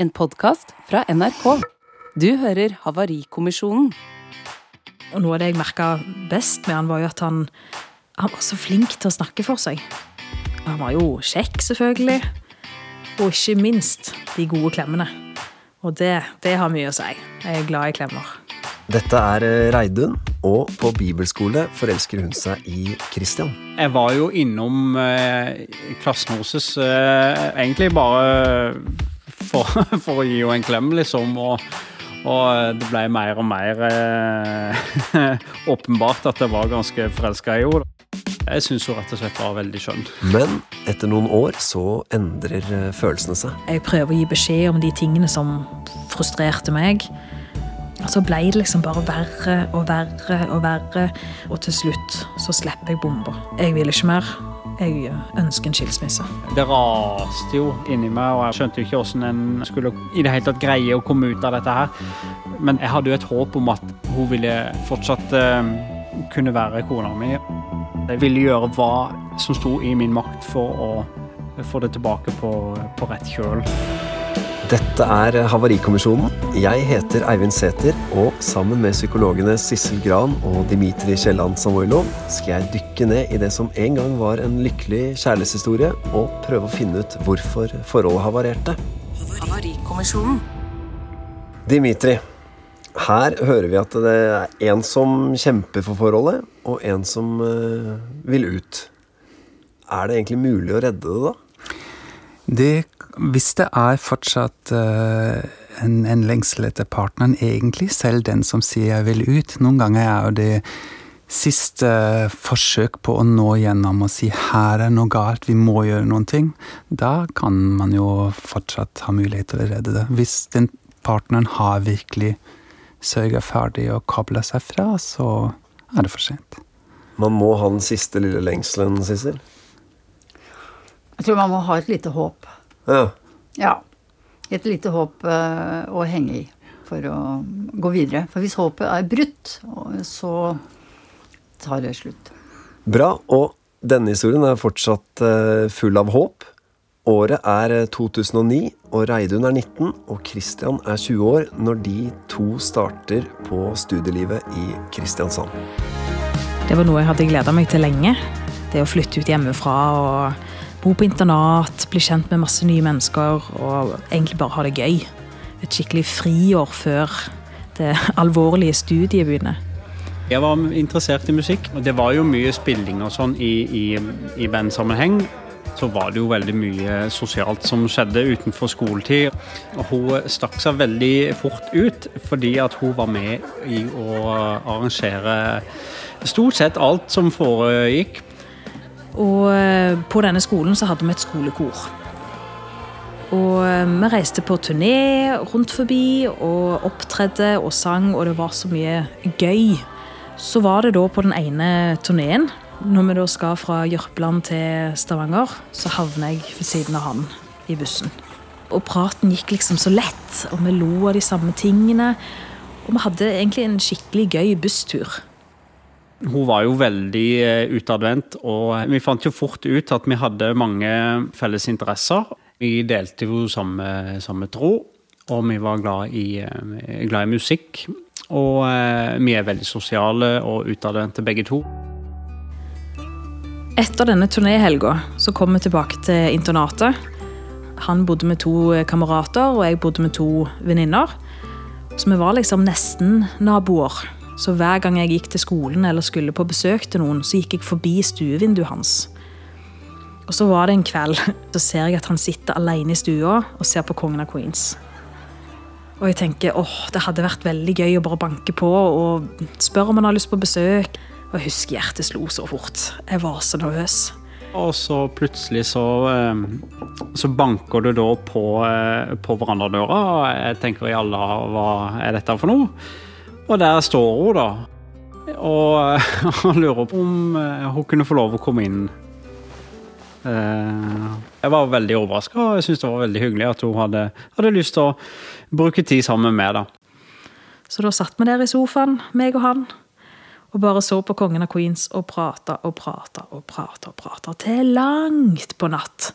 En podkast fra NRK. Du hører Havarikommisjonen. Og noe av det jeg merka best med han, var jo at han, han var så flink til å snakke for seg. Han var jo kjekk, selvfølgelig. Og ikke minst de gode klemmene. Og det, det har mye å si. Jeg er glad i klemmer. Dette er eh, Reidun, og på bibelskole forelsker hun seg i Christian. Jeg var jo innom eh, klassen hennes eh, egentlig bare for, for, å gi henne en klem, liksom. Og, og det ble mer og mer eh, åpenbart at jeg var ganske forelska i henne. Jeg syns hun rett og slett var veldig skjønn. Men etter noen år så endrer eh, følelsene seg. Jeg prøver å gi beskjed om de tingene som frustrerte meg. Og så ble det liksom bare verre og verre og verre. Og til slutt så slipper jeg bomba. Jeg vil ikke mer. Jeg ønsker en skilsmisse. Det raste jo inni meg, og jeg skjønte jo ikke hvordan en skulle i det hele tatt greie å komme ut av dette her. Men jeg hadde jo et håp om at hun ville fortsatt uh, kunne være kona mi. Jeg ville gjøre hva som sto i min makt for å få det tilbake på, på rett kjøl. Dette er Havarikommisjonen. Jeg heter Eivind Sæther, og sammen med psykologene Sissel Gran og Dimitri Kielland Samoilov skal jeg dykke ned i det som en gang var en lykkelig kjærlighetshistorie, og prøve å finne ut hvorfor forholdet havarerte. Havarikommisjonen. Dimitri, her hører vi at det er en som kjemper for forholdet, og en som uh, vil ut. Er det egentlig mulig å redde det, da? Det hvis det er fortsatt uh, en, en, lengsel etter partneren, egentlig, selv den som sier 'jeg vil ut', noen ganger er jo det siste forsøk på å nå gjennom og si 'her er noe galt, vi må gjøre noen ting', da kan man jo fortsatt ha mulighet til å redde det. Hvis den partneren har virkelig sørga ferdig og koble seg fra, så er det for sent. Man må ha den siste lille lengselen, Sissel? Jeg tror man må ha et lite håp. Ja. ja. Et lite håp uh, å henge i for å gå videre. For hvis håpet er brutt, så tar det slutt. Bra. Og denne historien er fortsatt uh, full av håp. Året er 2009, eh, og Reidun er 19 og Christian er 20 år når de to starter på studielivet i Kristiansand. Det var noe jeg hadde gleda meg til lenge. Det å flytte ut hjemmefra og Bo på internat, bli kjent med masse nye mennesker og egentlig bare ha det gøy. Et skikkelig friår før det alvorlige studiet begynner. Jeg var interessert i musikk, og det var jo mye spilling og sånn i, i, i bandsammenheng. Så var det jo veldig mye sosialt som skjedde utenfor skoletid. Og hun stakk seg veldig fort ut, fordi at hun var med i å arrangere stort sett alt som foregikk og eh, på denne skolen så hadde vi et skolekor. Og eh, vi reiste på turné rundt forbi og opptredde og sang, og det var så mye gøy. Så var det da på den ene turneen, når vi da skal fra Jørpeland til Stavanger, så havner jeg ved siden av han i bussen. Og praten gikk liksom så lett, og vi lo av de samme tingene. Og vi hadde egentlig en skikkelig gøy busstur. Hun var jo veldig eh, utadvendt, og vi fant jo fort ut at vi hadde mange felles interesser. Vi delte jo samme, samme tro, og vi var glad i, eh, glad i musikk. Og eh, vi er veldig sosiale og utadvendte begge to. Etter denne turnéhelga så kom vi tilbake til internatet. Han bodde med to kamerater, og jeg bodde med to venninner. Så vi var liksom nesten naboer. Så hver gang jeg gikk til skolen eller skulle på besøk til noen, så gikk jeg forbi stuevinduet hans. Og så var det en kveld, så ser jeg at han sitter alene i stua og ser på Kongen av Queens. Og jeg tenker åh, det hadde vært veldig gøy å bare banke på og spørre om han har lyst på besøk. Og jeg husker hjertet slo så fort. Jeg var så nervøs. Og så plutselig så, eh, så banker du da på, eh, på verandadøra, og jeg tenker i alle hva er dette for noe? Og der står hun, da. Og han lurer på om eh, hun kunne få lov å komme inn. Eh, jeg var veldig overraska, og jeg syntes det var veldig hyggelig at hun hadde, hadde lyst til å bruke tid sammen med meg. Så da satt vi der i sofaen, meg og han, og bare så på Kongen av Queens og prata og prata og prata og prata til langt på natt.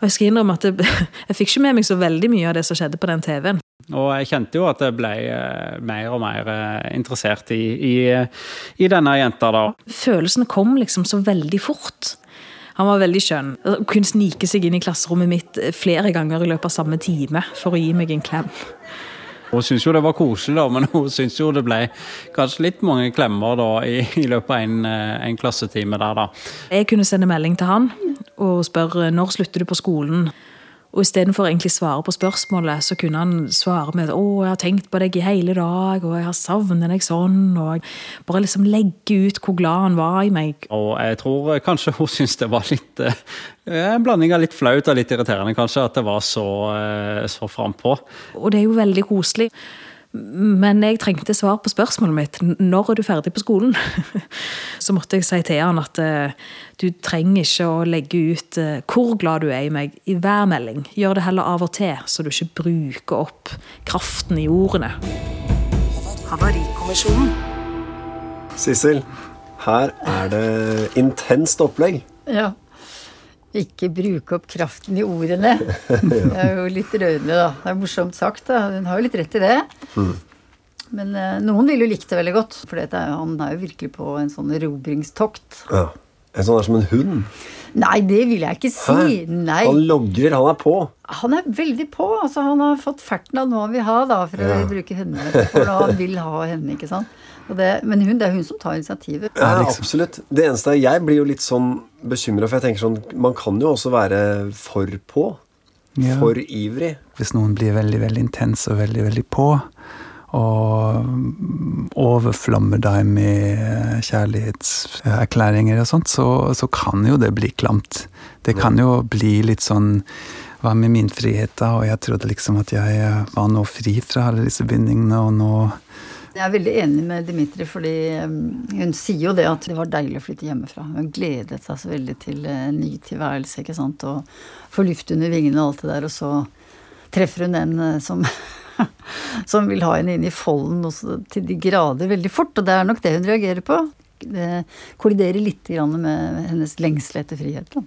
Og jeg skal innrømme at jeg, jeg fikk ikke med meg så veldig mye av det som skjedde på den TV-en. Og jeg kjente jo at jeg ble eh, mer og mer eh, interessert i, i, i denne jenta, da. Følelsene kom liksom så veldig fort. Han var veldig skjønn. Kunne snike seg inn i klasserommet mitt flere ganger i løpet av samme time for å gi meg en klem. Hun syntes jo det var koselig, da, men hun syntes jo det ble kanskje litt mange klemmer da, i, i løpet av en, eh, en, klassetime der, da. Jeg kunne sende melding til han og spørre når slutter du på skolen. Og istedenfor egentlig svare på spørsmålet, så kunne han svare med 'Å, jeg har tenkt på deg i hele dag, og jeg har savnet deg sånn', og bare liksom legge ut hvor glad han var i meg. Og jeg tror kanskje hun syntes det var litt eh, En blanding av litt flaut og litt irriterende, kanskje, at det var så, eh, så frampå. Og det er jo veldig koselig. Men jeg trengte svar på spørsmålet mitt. Når er du ferdig på skolen? Så måtte jeg si til han at uh, du trenger ikke å legge ut uh, hvor glad du er i meg i hver melding. Gjør det heller av og til, så du ikke bruker opp kraften i ordene. Havarikommisjonen. Sissel, her er det intenst opplegg. Ja ikke bruke opp kraften i ordene. Det er jo litt rørende, da. Det er morsomt sagt, da. Hun har jo litt rett i det. Mm. Men eh, noen ville jo likt det veldig godt, for han er jo virkelig på en sånn erobringstokt. Ja. En sånn er som en hund? Nei, det vil jeg ikke si. Han logrer, han er på? Han er veldig på. altså Han har fått ferten av noe han vil ha, da, for ja. å bruke henne. For han vil ha henne, ikke sant. Det, men hun, det er hun som tar initiativet. Ja, absolutt. Det eneste er Jeg blir jo litt sånn bekymra, for jeg tenker sånn Man kan jo også være for på. Ja. For ivrig. Hvis noen blir veldig, veldig intens og veldig, veldig på, og overflammer deg med kjærlighetserklæringer og sånt, så, så, kan jo det bli klamt. Det kan jo bli litt sånn Hva med min frihet, da? Og jeg trodde liksom at jeg var nå fri fra alle disse bindingene, og nå jeg er veldig enig med Dimitri, fordi um, hun sier jo det at det var deilig å flytte hjemmefra. Hun gledet seg så veldig til en ny tilværelse, ikke sant, og få luft under vingene og alt det der, og så treffer hun en eh, som som vil ha henne inn i folden til de grader veldig fort. Og det er nok det hun reagerer på. Det kolliderer litt med hennes lengsel etter frihet. Da.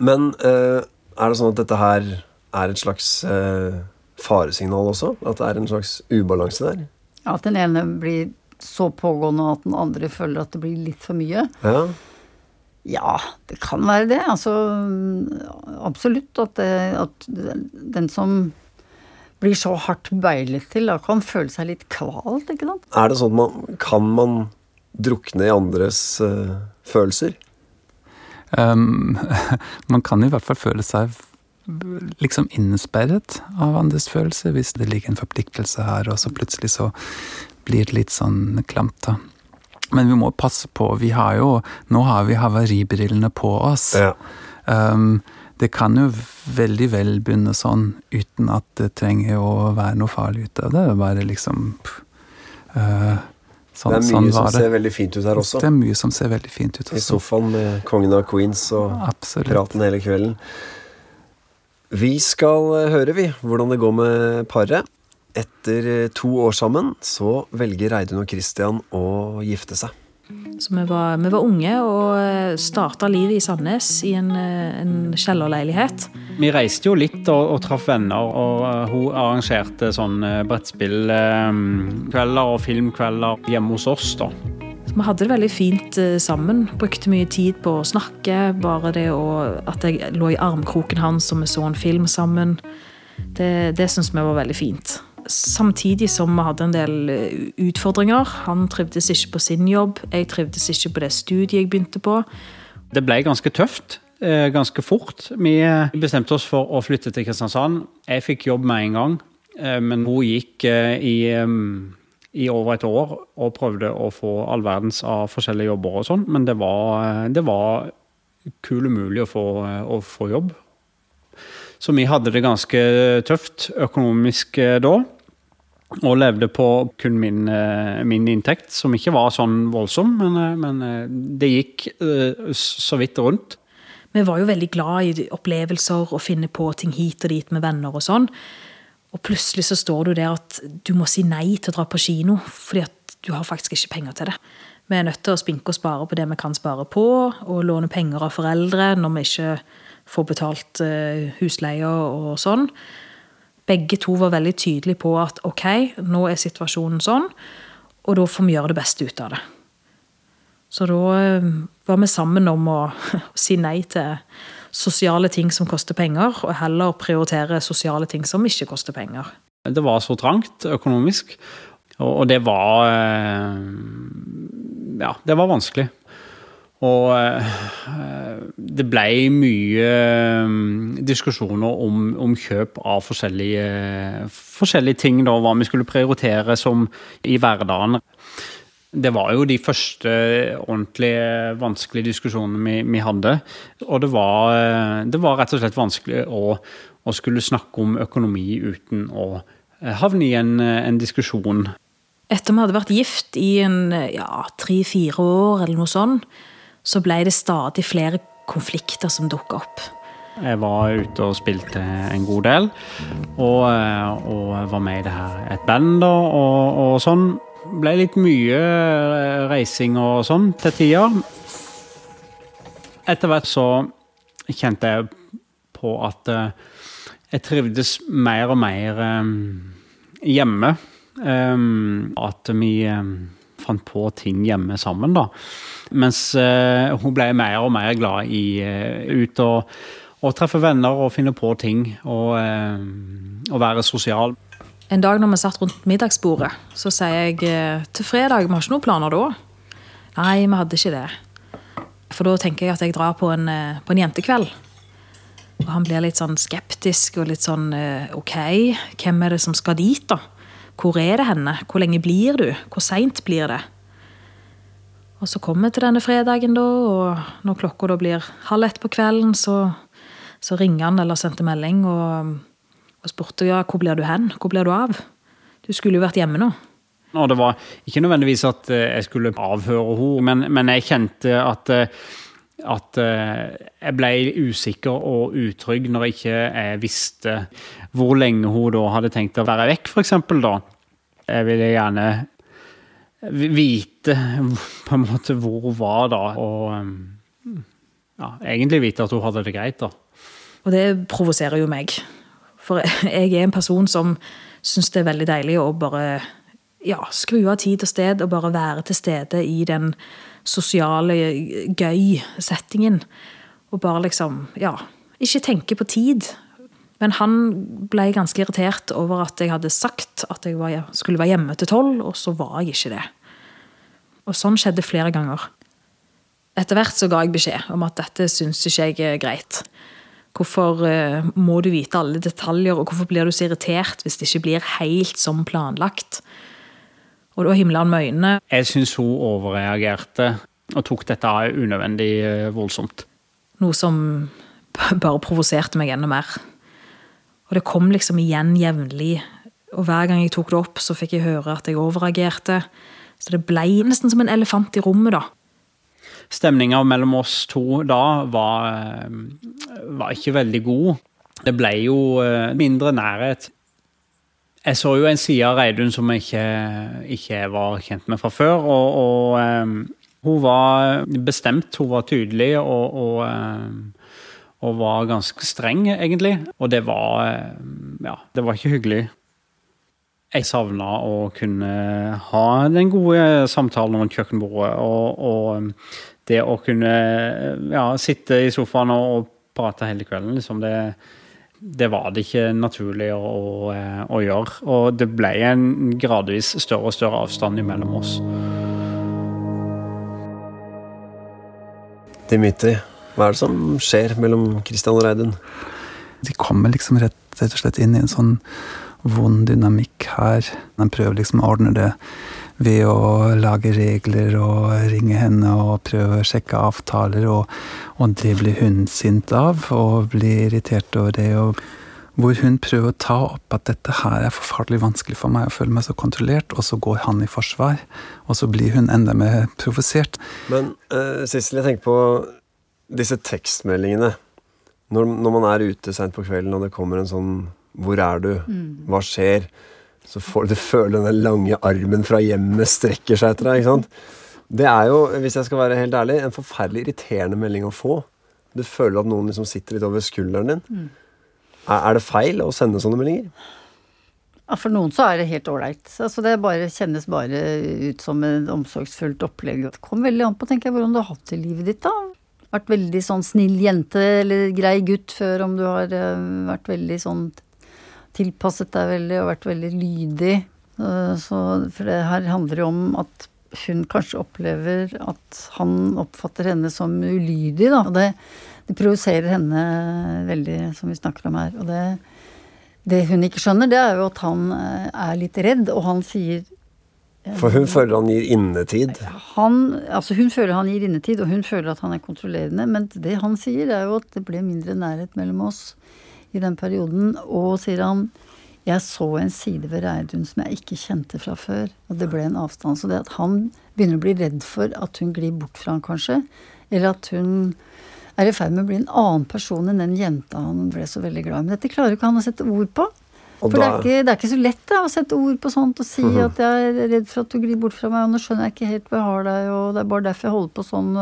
Men uh, er det sånn at dette her er et slags faresignal også? At det er en slags ubalanse der? At den ene blir så pågående at den andre føler at det blir litt for mye. Ja, ja det kan være det. Altså absolutt at, det, at den som blir så hardt beilet til, da kan føle seg litt kvalt, ikke sant? Er det sånn at man Kan man drukne i andres uh, følelser? Um, man kan i hvert fall føle seg liksom innesperret av andres følelser, hvis det ligger en forpliktelse her, og så plutselig så blir det litt sånn klamt, da. Men vi må passe på. Vi har jo Nå har vi havaribrillene på oss. Ja. Um, det kan jo veldig vel begynne sånn uten at det trenger å være noe farlig ut av det. Bare liksom uh, Sånn, det er mye sånn som ser veldig fint ut her også. Det er mye som ser veldig fint ut også. I sofaen med kongen av Queens og Absolutt. praten hele kvelden. Vi skal eh, høre, vi, hvordan det går med paret. Etter eh, to år sammen så velger Reidun og Christian å gifte seg. Så vi var, vi var unge og eh, starta livet i Sandnes i en, en kjellerleilighet. Vi reiste jo litt og, og traff venner, og hun arrangerte sånn brettspillkvelder og filmkvelder hjemme hos oss. da. Vi hadde det veldig fint eh, sammen. Brukte mye tid på å snakke. Bare det å, at jeg lå i armkroken hans og vi så en film sammen. Det, det syns vi var veldig fint. Samtidig som vi hadde en del eh, utfordringer. Han trivdes ikke på sin jobb. Jeg trivdes ikke på det studiet jeg begynte på. Det ble ganske tøft eh, ganske fort. Vi bestemte oss for å flytte til Kristiansand. Jeg fikk jobb med en gang, men hun gikk i i over et år og prøvde å få all verdens av forskjellige jobber og sånn, men det var, det var kul umulig å få, å få, jobb. Så vi hadde det ganske tøft økonomisk eh, da. Og levde på kun min, eh, min inntekt, som ikke var sånn voldsom, men, eh, men det gikk så vidt rundt. Vi var jo veldig glad i opplevelser og finne på ting hit og dit med venner og sånn. Og plutselig så står du der at du må si nei til å dra på kino, fordi at du har faktisk ikke penger til det. Vi er nødt til å spinke og spare på det vi kan spare på, og låne penger av foreldre når vi ikke får betalt uh, husleie og sånn. Begge to var veldig tydelige på at ok, nå er situasjonen sånn, og da får vi gjøre det beste ut av det. Så da uh, var vi sammen om å si nei til sosiale ting som koster penger, og heller prioritere sosiale ting som ikke koster penger. Det var så trangt økonomisk, og det var Ja, det var vanskelig. Og eh, det ble mye mm, diskusjoner om, om kjøp av forskjellige, forskjellige ting, da, hva vi skulle prioritere som i hverdagen. Det var jo de første ordentlige vanskelige diskusjonene vi, vi hadde. Og det var, det var, rett og slett vanskelig å, å, skulle snakke om økonomi uten å havne i en, en diskusjon. Etter vi hadde vært gift i ja, tre-fire år eller noe sånt, så ble det stadig flere konflikter som dukka opp. Jeg var ute og spilte en god del, og, eh, og var med i det her, et band da, og, og sånn. Ble litt mye eh, reising og sånn til tider. Etter hvert så kjente jeg på at eh, jeg trivdes mer og mer hjemme. At vi fant på ting hjemme sammen, da. Mens hun ble mer og mer glad i ut og, og, treffe venner og finne på ting og, og være sosial. En dag når vi satt rundt middagsbordet, så sier jeg til fredag Vi har ikke noen planer da? Nei, vi hadde ikke det. For da tenker jeg at jeg drar på en, på en jentekveld. Og han blir litt sånn skeptisk og litt sånn OK, hvem er det som skal dit, da? Hvor er det henne? Hvor lenge blir du? Hvor seint blir det? Og så kommer vi til denne fredagen, da, og når klokka da blir halv ett på kvelden, så, så ringer han eller sendte melding og, og spurte ja, hvor blir du hen? Hvor blir du av? Du skulle jo vært hjemme nå. Og det var ikke nødvendigvis at eh, jeg skulle avhøre henne, men, men jeg kjente at, eh, at eh, jeg ble usikker og utrygg når jeg ikke visste hvor lenge hun da hadde tenkt å være vekk, f.eks. da. Jeg ville gjerne vite på en måte hvor hun var da, og um, ja, egentlig vite at hun hadde det greit. da. Og det provoserer jo meg. For jeg er en person som syns det er veldig deilig å bare ja, skru av tid og sted og bare være til stede i den sosiale, gøy settingen. Og bare liksom, ja, ikke tenke på tid. Men han ble ganske irritert over at jeg hadde sagt at jeg var, skulle være hjemme til tolv, og så var jeg ikke det. Og sånn skjedde flere ganger. Etter hvert så ga jeg beskjed om at dette syns ikke jeg er greit. Hvorfor uh, må du vite alle detaljer, og hvorfor blir du så irritert hvis det ikke blir helt som planlagt? Og da himla han med øynene. Jeg syns hun overreagerte og tok dette unødvendig uh, voldsomt. Noe som bare provoserte meg enda mer. Og det kom liksom igjen jevnlig. Og hver gang jeg tok det opp, så fikk jeg høre at jeg overreagerte. Så det ble nesten som en elefant i rommet, da. Stemninga mellom oss to da var, eh, var, ikke veldig god. Det ble jo eh, mindre nærhet. Jeg så jo en side av Reidun som jeg ikke, ikke var kjent med fra før. Og, og um, hun var bestemt, hun var tydelig og, og um, og var ganske streng, egentlig. Og det var Ja, det var ikke hyggelig. Jeg savna å kunne ha den gode samtalen rundt kjøkkenbordet. Og det å kunne ja, sitte i sofaen og, prate hele kvelden, liksom det, det var det ikke naturlig å, å, gjøre. Og det ble en gradvis større og større avstand mellom oss. Dimitri, hva er det som skjer mellom Kristian og Reidun? De kommer liksom rett, rett, og slett inn i en sånn vond dynamikk her. De prøver liksom å ordne det ved å lage regler og ringe henne og prøve å sjekke avtaler, og, og det blir hun sint av og blir irritert over det. og hvor hun prøver å ta opp at dette her er forferdelig vanskelig for meg å føle meg så kontrollert, og så går han i forsvar, og så blir hun enda mer provosert. Men uh, Sissel, jeg tenker på disse tekstmeldingene når, når, man er ute seint på kvelden og det kommer en sånn 'Hvor er du? Mm. Hva skjer?' Så får du føle den lange armen fra hjemmet strekker seg etter deg. ikke sant? Det er jo, hvis jeg skal være helt ærlig, en forferdelig irriterende melding å få. Du føler at noen liksom sitter litt over skulderen din. Mm. Er, er det feil å sende sånne meldinger? Ja, for noen så er det helt ålreit. Altså det bare, kjennes bare ut som et omsorgsfullt opplegg. Det kom veldig an på tenker jeg, hvordan du har hatt det i livet ditt. da. Vært veldig sånn snill jente eller grei gutt før, om du har eh, vært veldig sånn tilpasset deg veldig og vært veldig lydig. Eh, så, for det her handler jo om at hun kanskje opplever at han oppfatter henne som ulydig, da. Og det, det provoserer henne veldig, som vi snakker om her. Og det, det hun ikke skjønner, det er jo at han eh, er litt redd, og han sier For hun føler han gir innetid. han, altså hun føler han gir innetid, og hun føler at han er kontrollerende. Men det han sier, er jo at det ble mindre nærhet mellom oss i den perioden. Og sier han jeg så en side ved Reidun som jeg ikke kjente fra før. Og det ble en avstand. Så det at han begynner å bli redd for at hun glir bort fra han kanskje, eller at hun er i ferd med å bli en annen person enn den jenta han ble så veldig glad i. Men dette klarer ikke han å sette ord på. For det, er ikke, det er ikke så lett da, å sette ord på sånt og si at jeg er redd for at du glir bort fra meg, og nå skjønner jeg ikke helt hva jeg har deg, og det er bare derfor jeg holder på sånn.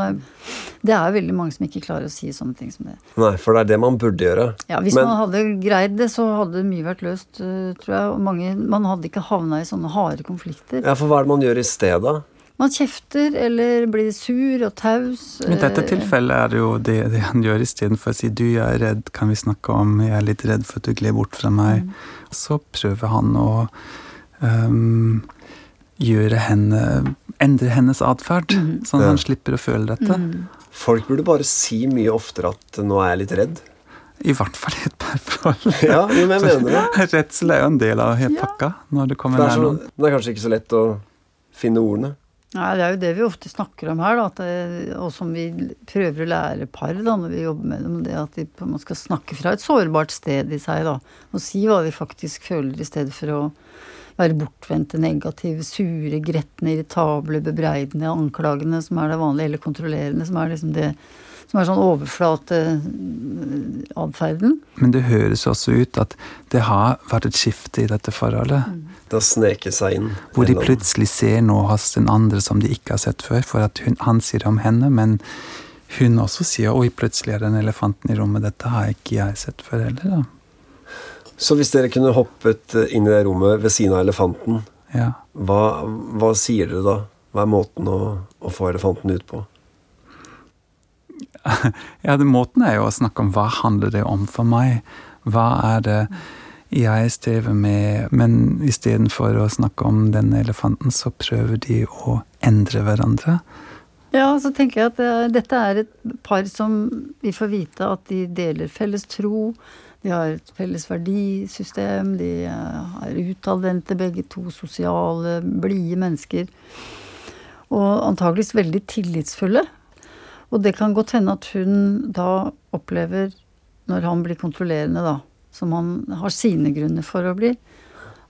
Det er veldig mange som ikke klarer å si sånne ting som det. Nei, for det er det man burde gjøre. Ja, Hvis Men- man hadde greid det, så hadde mye vært løst, eh, tror jeg. Og mange, man hadde ikke havna i sånne harde konflikter. Ja, for hva er det man gjør i stedet? Man kjefter eller blir sur og taus. I dette eh, tilfellet er det jo det, det han gjør istedenfor å si 'du, jeg er redd, kan vi snakke om, jeg er litt redd for at du gled bort fra meg'. Så prøver han å um, gjøre henne Endre hennes atferd, sånn at Ja. han slipper å føle dette. Folk burde bare si mye oftere at 'nå er jeg litt redd'. I hvert fall i et parforhold. Ja, jo, men jeg mener det. Redsel er jo en del av hele Ja. pakka når det kommer det, er så, det er kanskje ikke så lett å finne ordene. Nei, det er jo det vi ofte snakker om her, da, det, og som vi prøver å lære par da, når vi jobber med dem. Det at de måte skal snakke fra et sårbart sted i seg, da. Og si hva de faktisk føler, i stedet for å være bortvendte, negative, sure, gretne, irritable, bebreidende, anklagende, som er det vanlige, eller kontrollerende, som er liksom det som er sånn overflateatferden. Men det høres også ut at det har vært et skifte i dette forholdet. Det har sneket seg inn. Hvor de plutselig ser noe hos den andre som de ikke har sett før. For at hun, han sier det om henne, men hun også sier 'oi, plutselig er det en elefanten i rommet'. Dette har ikke jeg sett før heller, da. Så hvis dere kunne hoppet eh, inn i det rommet ved siden av elefanten, Ja. hva, hva sier dere da? Hva er måten å, å få elefanten ut på? ja, den måten er jo å snakke om hva handler det om for meg. Hva er det jeg strever med? Men istedenfor å snakke om denne elefanten, så prøver de å endre hverandre. Ja, så tenker jeg at dette er et par som vi får vite at de deler felles tro. De har et felles verdisystem. De eh, er utadvendte begge to. Sosiale, blide mennesker. Og antageligvis veldig tillitsfulle. Og det kan godt hende at hun da opplever, når han blir kontrollerende, da, som han har sine grunner for å bli,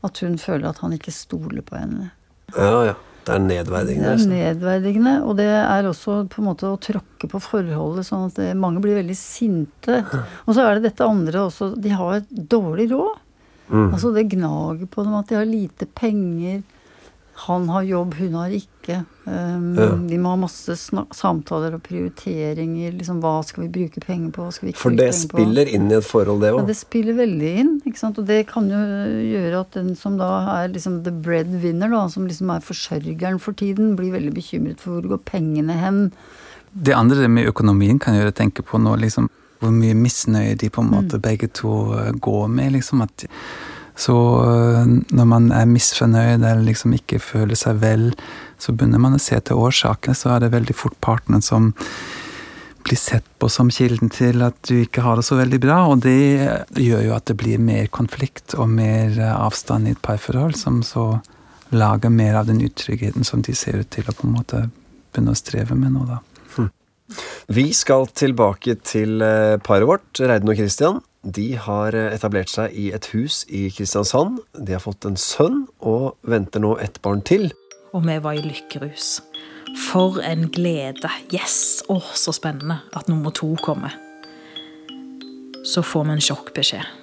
at hun føler at han ikke stoler på henne. Ja, ja. Det er nedverdigende. Det er altså. nedverdigende, og det er også på en måte å tråkke på forholdet, sånn at det, mange blir veldig sinte. Og så er det dette andre også, de har et dårlig råd. Mm. Altså det gnager på dem at de har lite penger. Han har jobb, hun har ikke. Um, Ja. De må ha masse samtaler og prioriteringer. Liksom, hva skal vi bruke penger på, hva skal vi ikke For bruke det penger på? spiller inn i et forhold, det Ja, det spiller veldig inn. ikke sant? Og det kan jo gjøre at den som da er liksom the breadwinner, da, som liksom er forsørgeren for tiden, blir veldig bekymret for hvor går pengene hen. Det andre med økonomien kan gjøre tenke på nå, liksom, hvor mye misnøye de på en måte begge to eh, går med. liksom at Så eh, når man er misfornøyd eller liksom ikke føler seg vel, så begynner man å se til årsakene, så er det veldig fort partneren som blir sett på som kilden til at du ikke har det så veldig bra. Og det gjør jo at det blir mer konflikt og mer eh, avstand i et parforhold, som så lager mer av den utryggheten som de ser ut til å på en måte begynne å streve med nå, da. Vi skal tilbake til eh, paret vårt, Reidun og Christian. De har etablert seg i et hus i Kristiansand. De har fått en sønn og venter nå ett barn til. Og vi var i lykkerus. For en glede. Yes! Å, så spennende at nummer to kommer. Så får vi en sjokkbeskjed.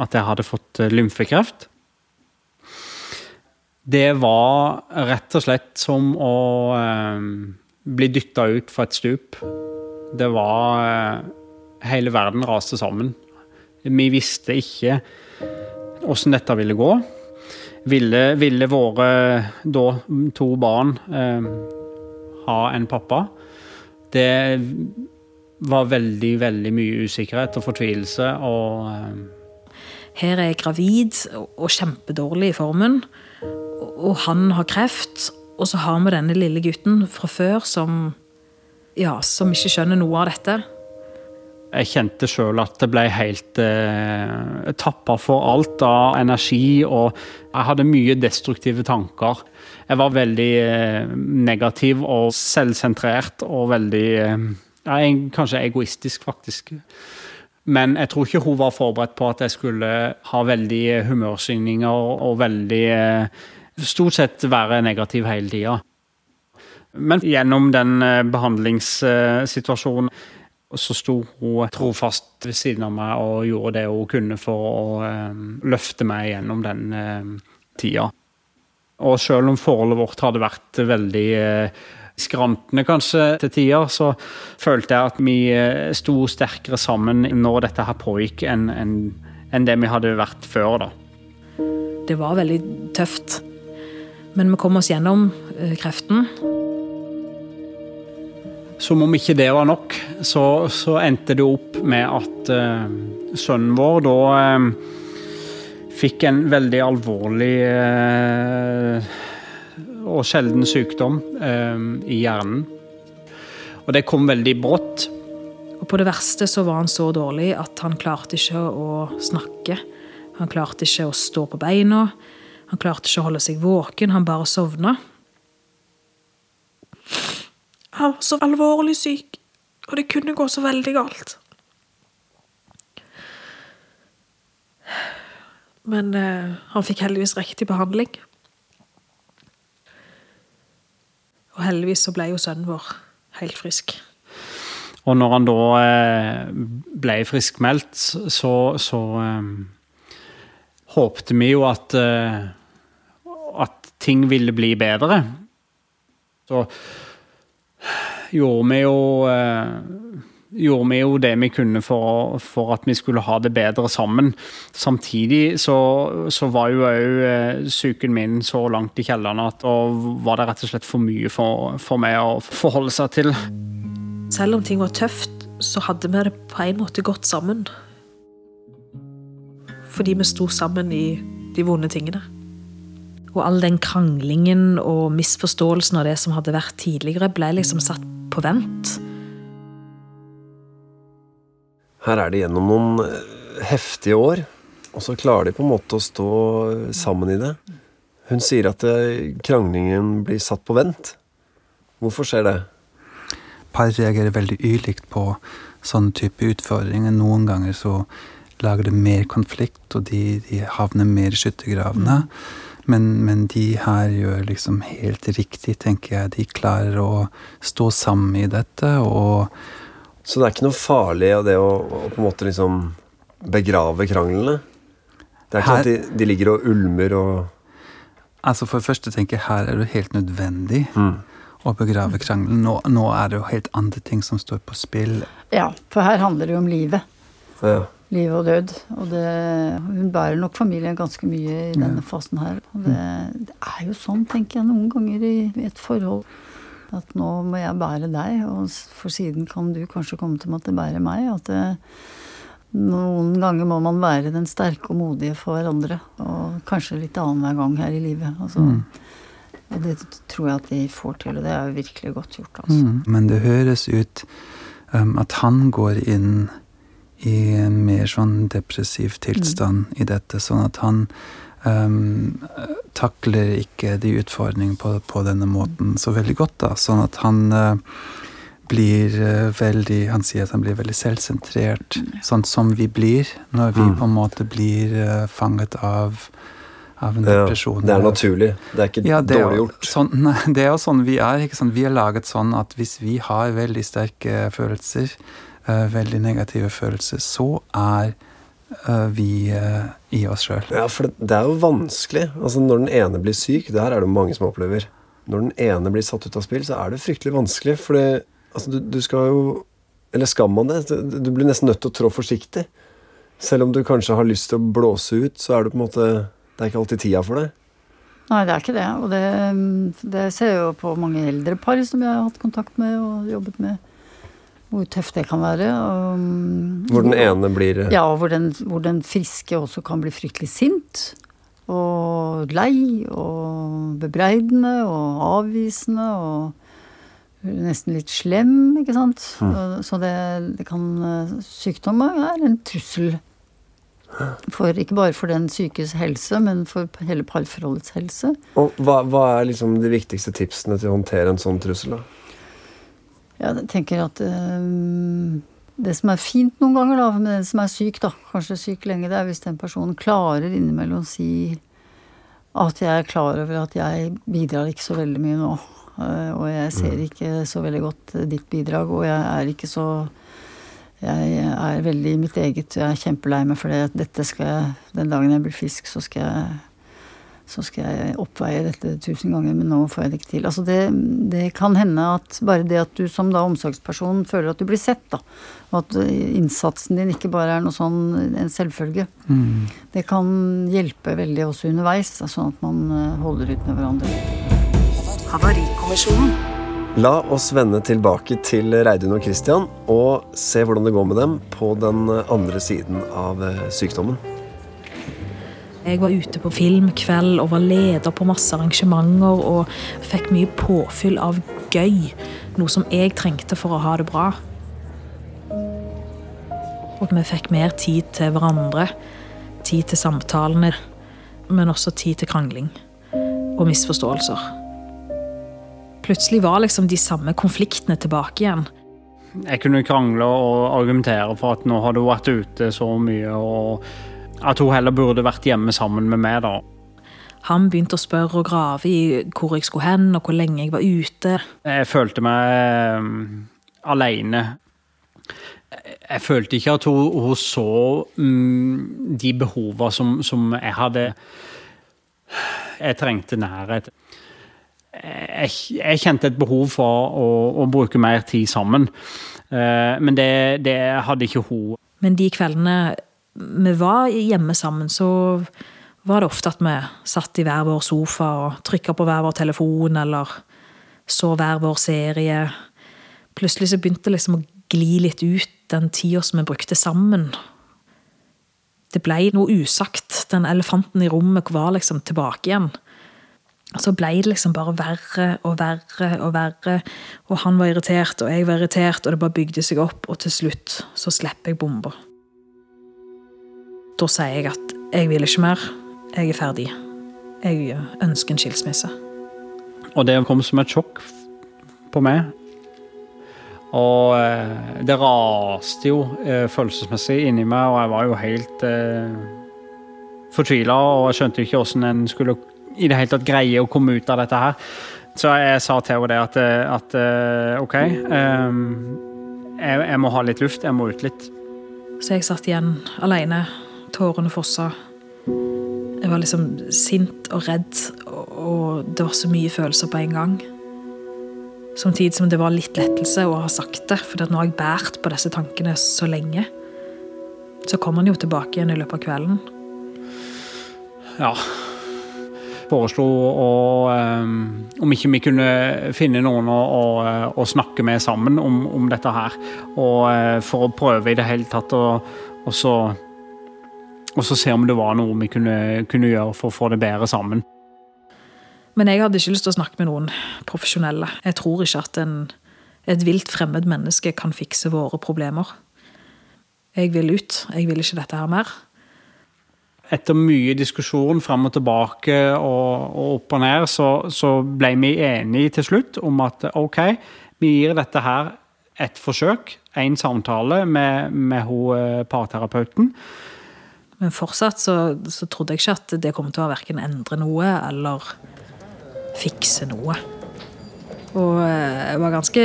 At jeg hadde fått eh, lymfekreft. Det var rett og slett som å eh, bli dytta ut fra et stup. Det var eh, Hele verden raste sammen. Vi visste ikke åssen dette ville gå. Ville, ville våre da to barn eh, ha en pappa? Det var veldig, veldig mye usikkerhet og fortvilelse og eh, Her er jeg gravid og kjempedårlig i formen, og han har kreft. Og så har vi denne lille gutten fra før som, ja, som ikke skjønner noe av dette. Jeg kjente sjøl at det ble helt eh, tappa for alt av energi, og jeg hadde mye destruktive tanker. Jeg var veldig eh, negativ og selvsentrert og veldig eh, Kanskje egoistisk, faktisk. Men jeg tror ikke hun var forberedt på at jeg skulle ha veldig humørsvingninger og veldig eh, Stort sett være negativ hele tida. Men gjennom den eh, behandlingssituasjonen så sto hun trofast ved siden av meg og gjorde det hun kunne for å eh, løfte meg gjennom den eh, tida. Og selv om forholdet vårt hadde vært veldig eh, skrantende kanskje til tider, så følte jeg at vi eh, sto sterkere sammen når dette her pågikk, enn en, en det vi hadde vært før. da. Det var veldig tøft. Men vi kom oss gjennom eh, kreften. Som om ikke det var nok, så, så endte det opp med at uh, sønnen vår da uh, fikk en veldig alvorlig uh, og sjelden sykdom i hjernen. Og det kom veldig brått. Og på det verste så var han så dårlig at han klarte ikke å snakke. Han klarte ikke å stå på beina. Han klarte ikke å holde seg våken, han bare sovna. Han var så alvorlig syk, og det kunne gå så veldig galt. Men eh, han fikk heldigvis riktig behandling. Og heldigvis så ble jo sønnen vår helt frisk. Og når han da eh, ble friskmeldt, så, så eh, håpte vi jo at, eh, at ting ville bli bedre. Så gjorde vi jo eh, gjorde vi jo det vi kunne for, for, at vi skulle ha det bedre sammen. Samtidig så, så var jo òg psyken min så langt i kjelleren at da var det rett og slett for mye for, for meg å forholde seg til. Selv om ting var tøft, så hadde vi det på en måte gått sammen. Fordi vi sto sammen i de vonde tingene. Og all den kranglingen og misforståelsen av det som hadde vært tidligere, ble liksom satt på vent. Her er de gjennom noen heftige år, og så klarer de på en måte å stå sammen i det. Hun sier at kranglingen blir satt på vent. Hvorfor skjer det? Par reagerer veldig ulikt på sånne type utfordringer. Noen ganger så lager det mer konflikt, og de, de havner mer i skyttergravene. Men, men, de her gjør liksom helt riktig, tenker jeg. De klarer å stå sammen i dette og Så det er ikke noe farlig av det å, å, på en måte liksom begrave kranglene? Det er ikke sånn at de, de, ligger og ulmer og Altså For det første tenker jeg her er det helt nødvendig. Mm å begrave krangelen. Nå, nå, er det jo helt andre ting som står på spill. Ja, for her handler det jo om livet. Ja. Liv og død. Og det, hun bærer nok familien ganske mye i denne fasen her. Og det, det, er jo sånn, tenker jeg, noen ganger i, i et forhold. At nå må jeg bære deg, og for siden kan du kanskje komme til å måtte bære meg. At det, noen ganger må man være den sterke og modige for hverandre. Og kanskje litt annenhver gang her i livet. Altså, mm. Og det tror jeg at de får til, og det er jo virkelig godt gjort. Altså. Mm, men det høres ut um, at han går inn i en mer sånn depressiv tilstand mm. i dette, sånn at han um, takler ikke de utfordringene på, på, denne måten så veldig godt. da, Sånn at han uh, blir uh, veldig Han sier at han blir veldig selvsentrert, mm. sånn som vi blir når vi mm. på en måte blir uh, fanget av av en depresjon. Ja, det er naturlig. Det er ikke ja, det dårlig gjort. Sånn, nei, det er jo sånn vi er. Vi er laget sånn at hvis vi har veldig sterke følelser, veldig negative følelser, så er uh, vi uh, i oss sjøl. Ja, for det, det, er jo vanskelig. Altså Når den ene blir syk, det her er det mange som opplever. Når den ene blir satt ut av spill, så er det fryktelig vanskelig. For altså, du, du skal jo Eller skal man det? Du blir nesten nødt til å trå forsiktig. Selv om du kanskje har lyst til å blåse ut, så er det på en måte Det er ikke alltid tida for det. Nei, det er ikke det. Og det, det ser jeg jo på mange eldre par som jeg har hatt kontakt med og jobbet med. Hvor tøft det kan være. Og, hvor den ene blir Ja, hvor den, hvor den friske også kan bli fryktelig sint. Og lei og bebreidende og avvisende og nesten litt slem, ikke sant. Mm. Så det, det kan Sykdom er en trussel for, ikke bare for den sykes helse, men for hele parforholdets helse. Og hva, hva, er liksom de viktigste tipsene til å håndtere en sånn trussel? da? Jeg tenker at um, det som er fint noen ganger da, med den som er syk, da, kanskje syk lenge, det er hvis den personen klarer innimellom å si at jeg er klar over at jeg bidrar ikke så veldig mye nå. Uh, og jeg ser mm. ikke så veldig godt ditt bidrag, og jeg er ikke så jeg er veldig i mitt eget Jeg er kjempelei meg for det. Dette skal jeg, Den dagen jeg blir frisk, så skal jeg så skal jeg oppveie dette tusen ganger, men nå får jeg det ikke til. Altså det, det, kan hende at bare det at du som da omsorgsperson føler at du blir sett, da, og at innsatsen din ikke bare er noe sånn en selvfølge, mm. det kan hjelpe veldig også underveis, sånn at man eh, holder ut med hverandre. Havarikommisjonen. La oss vende tilbake til Reidun og Christian og se hvordan det går med dem på den andre siden av eh, sykdommen. Jeg var ute på filmkveld og var leder på masse arrangementer og fikk mye påfyll av gøy. Noe som jeg trengte for å ha det bra. Og vi fikk mer tid til hverandre. Tid til samtalene, men også tid til krangling og misforståelser plutselig var liksom de samme konfliktene tilbake igjen. Jeg kunne krangle og argumentere for at nå har du vært ute så mye, og at hun heller burde vært hjemme sammen med meg, da. Han begynte å spørre og grave i hvor jeg skulle hen, og hvor lenge jeg var ute. Jeg følte meg um, aleine. Jeg følte ikke at hun, hun så mm, de behova som, som jeg hadde. Jeg trengte nærhet jeg, jeg, kjente et behov for å, å bruke mer tid sammen. Uh, men det, det, hadde ikke hun. Men de kveldene vi var hjemme sammen, så var det ofte at vi satt i hver vår sofa og trykka på hver vår telefon, eller så hver vår serie. Plutselig så begynte det liksom å gli litt ut, den tida som vi brukte sammen. Det ble noe usagt. Den elefanten i rommet var liksom tilbake igjen så ble det liksom bare verre og verre og verre. Og han var irritert, og jeg var irritert, og det bare bygde seg opp. Og til slutt så slipper jeg bomba. Da sier jeg at jeg vil ikke mer. Jeg er ferdig. Jeg ønsker en skilsmisse. Og det kom som et sjokk på meg. Og eh, det raste jo eh, følelsesmessig inni meg, og jeg var jo helt eh, fortvila. Og jeg skjønte ikke åssen en skulle i det hele tatt greie å komme ut av dette her. Så jeg sa til henne det at, at eh, OK, eh, jeg, jeg, må ha litt luft. Jeg må ut litt. Så jeg satt igjen alene. Tårene fossa. Jeg var liksom sint og redd, og det var så mye følelser på en gang. Samtidig som det var litt lettelse å ha sagt det, for nå har jeg båret på disse tankene så lenge. Så kom han jo tilbake igjen i løpet av kvelden. Ja, foreslo um, om ikke vi kunne finne noen å, å, å snakke med sammen om, om, dette her. Og uh, for å prøve i det hele tatt å så, og så se om det var noe vi kunne, kunne, gjøre for å få det bedre sammen. Men jeg hadde ikke lyst til å snakke med noen profesjonelle. Jeg tror ikke at en, et vilt fremmed menneske kan fikse våre problemer. Jeg vil ut. Jeg vil ikke dette her mer etter mye diskusjon fram og tilbake og, og opp og ned, så, så, ble vi enige til slutt om at OK, vi gir dette her et forsøk. En samtale med, med hun, eh, parterapeuten. Men fortsatt så, så, trodde jeg ikke at det kom til å verken endre noe eller fikse noe. Og eh, jeg var ganske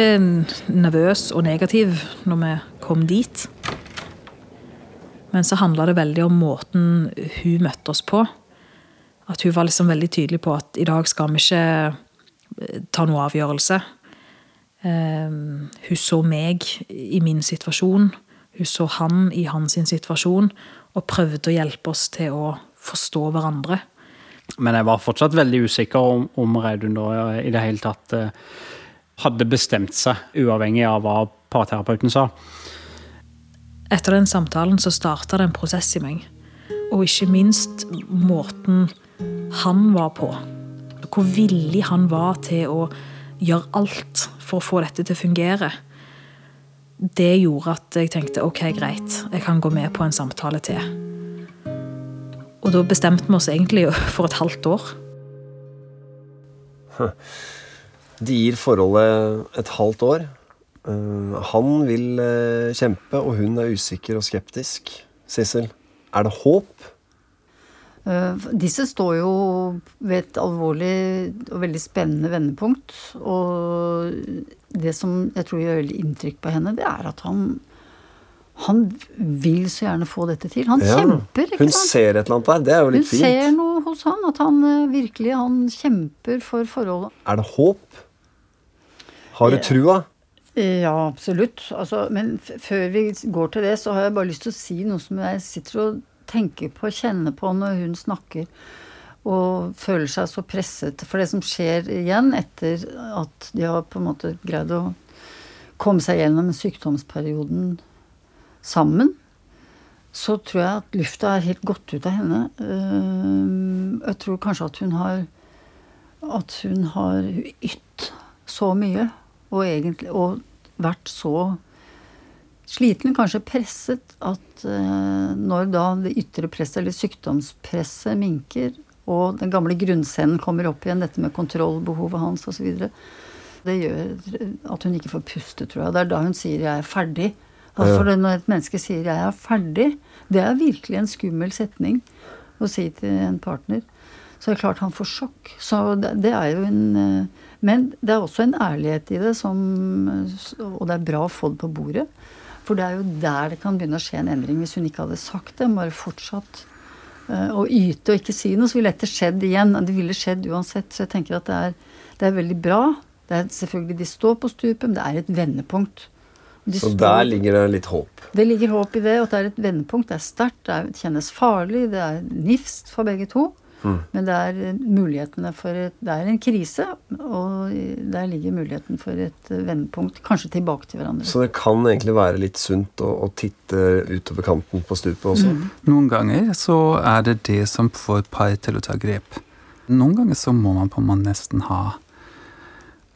nervøs og negativ når vi kom dit. Men så handla det veldig om måten hun møtte oss på. At hun var liksom veldig tydelig på at i dag skal vi ikke eh, ta noe avgjørelse. Um, hun så meg i min situasjon. Hun så han i hans situasjon, og prøvde å hjelpe oss til å forstå hverandre. Men jeg var fortsatt veldig usikker om, om Reidun da i det hele tatt eh, hadde bestemt seg, uavhengig av hva parterapeuten sa. Etter den samtalen så starta det en prosess i meg. Og ikke minst måten han var på. Hvor villig han var til å gjøre alt for å få dette til å fungere. Det gjorde at jeg tenkte ok, greit, jeg kan gå med på en samtale til. Og da bestemte vi oss egentlig for et halvt år. De gir forholdet et halvt år. Eh, han vil eh, kjempe, og hun er usikker og skeptisk. Sissel, er det håp? Uh, disse står jo ved et alvorlig og veldig spennende vendepunkt. Og det som jeg tror gjør veldig inntrykk på henne, det er at han han vil så gjerne få dette til. Han ja, kjemper. ikke Hun sant? ser et eller annet der. Det er jo litt hun fint. Hun ser noe hos han. At han uh, virkelig han kjemper for forholdet. Er det håp? Har du trua? Ja, absolutt. Altså, men før vi går til det, så har jeg bare lyst til å si noe som jeg sitter og tenker på, og kjenner på når hun snakker. Og føler seg så presset. For det som skjer igjen etter at de har på en måte greid å komme seg gjennom sykdomsperioden sammen, så tror jeg at lufta er helt gått ut av henne. Eh, jeg tror kanskje at hun har at hun har ytt så mye, og egentlig og vært så sliten, kanskje presset, at uh, når da det ytre presset, eller sykdomspresset, minker, og den gamle grunnscenen kommer opp igjen, dette med kontrollbehovet hans osv., det gjør at hun ikke får puste, tror jeg. Det er da hun sier 'jeg er ferdig'. For når et menneske sier 'jeg er ferdig', det er virkelig en skummel setning å si til en partner. Så det er klart han får sjokk. Så det, det er jo en Men det er også en ærlighet i det som Og det er bra å få det på bordet. For det er jo der det kan begynne å skje en endring. Hvis hun ikke hadde sagt det, bare fortsatt å yte og ikke si noe, så ville dette skjedd igjen. Det ville skjedd uansett. Så jeg tenker at det er, det er veldig bra. Det er selvfølgelig De står på stupet, men det er et vendepunkt. De så står, der ligger det litt håp? Det ligger håp i det. Og det er et vendepunkt. Det er sterkt, det kjennes farlig, det er nifst for begge to. Mm. Men det er mulighetene for et, Det er en krise, og der ligger muligheten for et vendepunkt. Kanskje tilbake til hverandre. Så det kan egentlig være litt sunt å, å titte utover kanten på stupet også? Mm. Noen ganger så er det det som får par til å ta grep. Noen ganger så må man på en måte nesten ha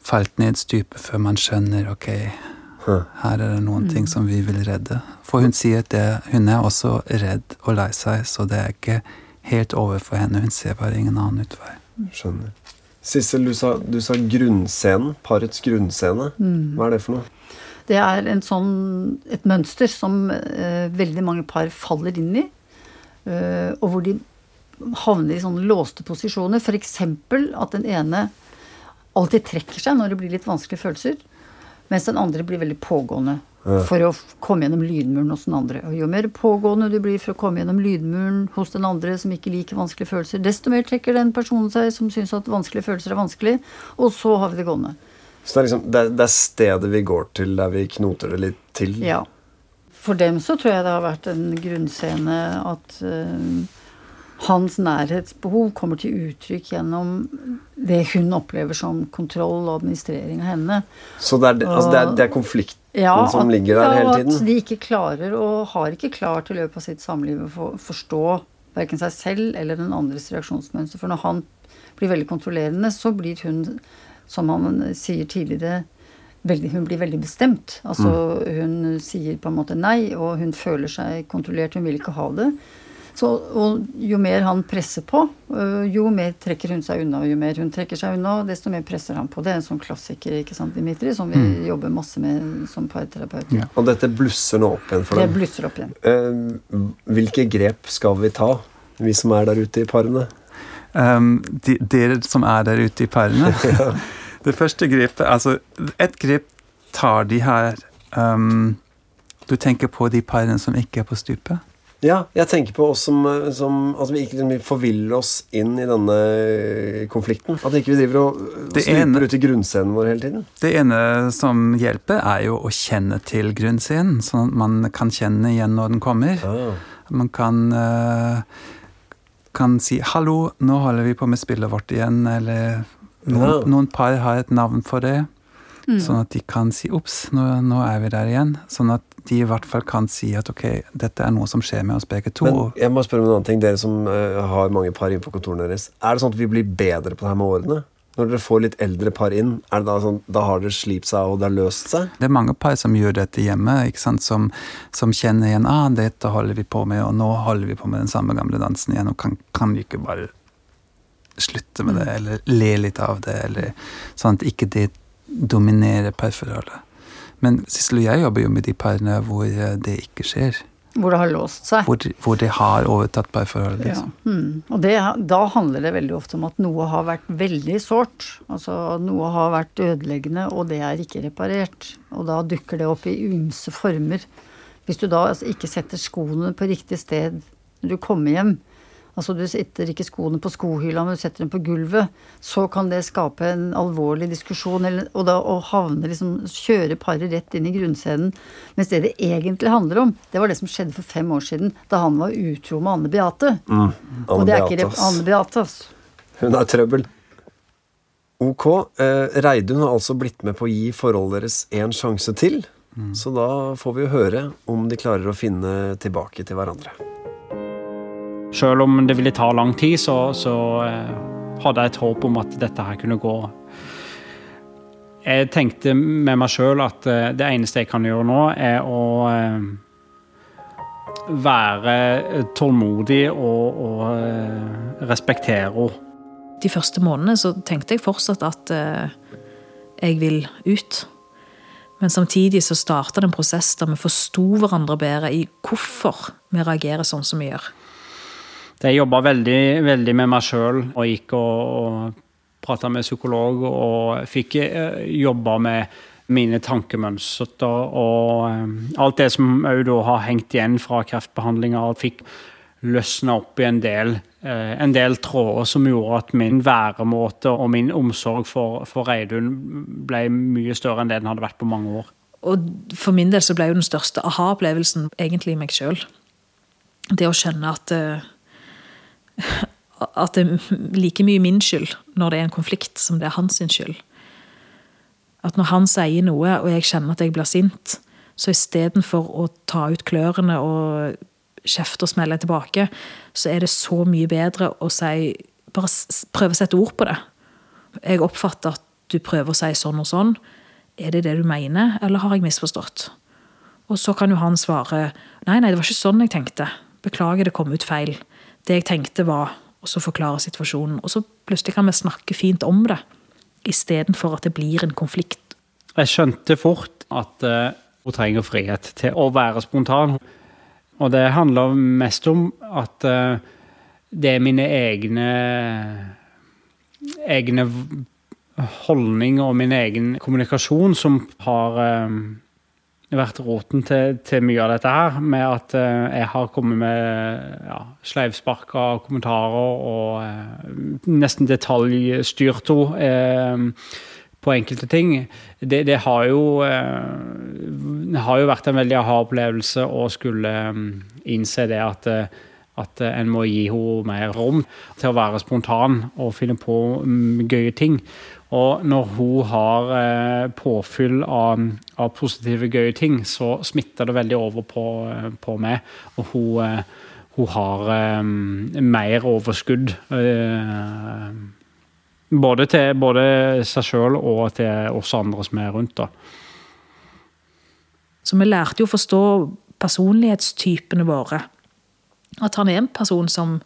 falt ned stupet før man skjønner ok, her er det noen mm. ting som vi vil redde. For hun sier at det, hun er også redd og lei seg, så det er ikke helt overfor henne. Hun ser bare ingen annen utvei. Skjønner. Sissel, du sa, du sa grunnscenen. Parets grunnscene. Mm. Hva er det for noe? Det er sånn, et mønster som uh, veldig mange par faller inn i. Uh, og hvor de havner i sånne låste posisjoner. F.eks. at den ene alltid trekker seg når det blir litt vanskelige følelser. Mens den andre blir veldig pågående. For å komme gjennom lydmuren hos den andre. Og jo mer pågående du blir for å komme gjennom lydmuren hos den andre som ikke liker vanskelige følelser, desto mer trekker den personen seg som syns at vanskelige følelser er vanskelig, og så har vi det gående. Så det er, liksom, det, det er stedet vi går til der vi knoter det litt til? Ja. For dem så tror jeg det har vært en grunnscene at øh, hans nærhetsbehov kommer til uttrykk gjennom det hun opplever som kontroll og administrering av henne. Så det er, altså det er, det er konflikten ja, som at, ligger der hele tiden? Ja, at de ikke klarer, og har ikke klart i løpet av sitt samliv å for, forstå verken seg selv eller den andres reaksjonsmønster. For når han blir veldig kontrollerende, så blir hun, som han sier tidligere, veldig, hun blir veldig bestemt. Altså mm. hun sier på en måte nei, og hun føler seg kontrollert, hun vil ikke ha det. Så, og jo mer han presser på, øh, jo mer trekker hun seg unna. Og jo mer hun trekker seg unna, desto mer presser han på. Det er en sånn klassiker ikke sant, Dimitri, som vi mm. jobber masse med som parterapeut. Ja. Og dette blusser nå opp igjen for dem? Det blusser opp igjen. Eh, hvilke grep skal vi ta, vi som er der ute i parene? Um, de, dere som er der ute i parene? ja. Det første grepet Altså, et grep tar de her um, Du tenker på de parene som ikke er på stupet? Ja, jeg tenker på oss som, som At vi ikke liksom, forviller oss inn i denne konflikten. At ikke vi driver og Det stuper ut i grunnscenen vår hele tiden. Det ene som hjelper, er jo å kjenne til grunnscenen, sånn at man kan kjenne igjen når den kommer. Ah. Man kan, eh, kan si 'hallo, nå holder vi på med spillet vårt igjen', eller noen, Ja. noen par har et navn for det. Sånn at de kan si 'ops, nå, nå er vi der igjen'. Sånn at de i hvert fall kan si at ok, dette er noe som skjer med oss begge to. Men jeg må spørre om en annen ting. Dere som uh, har mange par inne på kontorene deres. Er det sånn at vi blir bedre på det her med årene? Når dere får litt eldre par inn, er det da sånn da har dere slipt seg og det har løst seg? Det er mange par som gjør dette hjemme, ikke sant? Som, som kjenner igjen ah, 'dette holder vi på med', og 'nå holder vi på med den samme gamle dansen igjen', og kan, kan vi ikke bare slutte med det, eller le litt av det, eller sånn at ikke det dominerer parforholdet. Men Sissel og jeg jobber jo med de parene hvor eh, det ikke skjer. Hvor det har låst seg. Hvor, hvor det har overtatt parforholdet. Ja. Liksom. Mm. Og det, da handler det veldig ofte om at noe har vært veldig sårt. Altså noe har vært ødeleggende, og det er ikke reparert. Og da dukker det opp i ymse former. Hvis du da altså, ikke setter skoene på riktig sted når du kommer hjem, altså du setter ikke skoene på skohylla, men du setter dem på gulvet, så kan det skape en alvorlig diskusjon, eller, og da å havne liksom Kjøre paret rett inn i grunnscenen. Mens det det egentlig handler om, det var det som skjedde for fem år siden, da han var utro med Anne Beate. og det er ikke Beate, rep- Anne Beate, altså. Hun er trøbbel. Ok. Eh, Reidun har altså blitt med på å gi forholdet deres en sjanse til. Så da får vi jo høre om de klarer å finne tilbake til hverandre. Selv om det ville ta lang tid, så, så eh, hadde jeg et håp om at dette her kunne gå. Jeg tenkte med meg sjøl at eh, det eneste jeg kan gjøre nå, er å eh, være tålmodig og, og respektere henne. De første månedene så tenkte jeg fortsatt at jeg vil ut. Men samtidig så starta det en prosess der vi forsto hverandre bedre i hvorfor vi reagerer sånn som vi gjør. Jeg jobba veldig, veldig med meg sjøl og gikk og, og prata med psykolog og fikk eh, jobba med mine tankemønstre og eh, alt det som òg da har hengt igjen fra kreftbehandlinga. Fikk løsna opp i en del, eh, en del tråder som gjorde at min væremåte og min omsorg for, for Reidun ble mye større enn det den hadde vært på mange år. Og for min del så ble jo den største aha-opplevelsen egentlig meg sjøl. Det å skjønne at at det er like mye min skyld når det er en konflikt, som det er hans skyld. At når han sier noe, og jeg kjenner at jeg blir sint, så istedenfor å ta ut klørne og kjefte og smelle tilbake, så er det så mye bedre å si Bare prøve å sette ord på det. Jeg oppfatter at du prøver å si sånn og sånn. Er det det du mener, eller har jeg misforstått? Og så kan jo han svare nei, nei, det var ikke sånn jeg tenkte. Beklager, det kom ut feil. Det jeg tenkte var Og så forklare situasjonen. Og så plutselig kan vi snakke fint om det, istedenfor at det blir en konflikt. Jeg skjønte fort at uh, hun trenger frihet til å være spontan. Og det handler mest om at uh, det er mine egne egne holdninger og min egen kommunikasjon som har eh, vært roten til, til mye av dette her. Med at eh, jeg har kommet med ja, sleivsparka kommentarer og eh, nesten detaljstyrt henne. Eh, på enkelte ting. Det, det har jo eh, har jo vært en veldig aha-opplevelse å skulle eh, innse det at eh, at eh, en må gi henne mer rom til å være spontan og finne på mm, gøye ting. Og når hun har eh, påfyll av, av positive, gøye ting, så smitter det veldig over på, eh, på meg. Og hun, hun har mer overskudd. både til både seg sjøl og til oss andre som er rundt. da. Så vi lærte jo å forstå personlighetstypene våre. At han er en person som,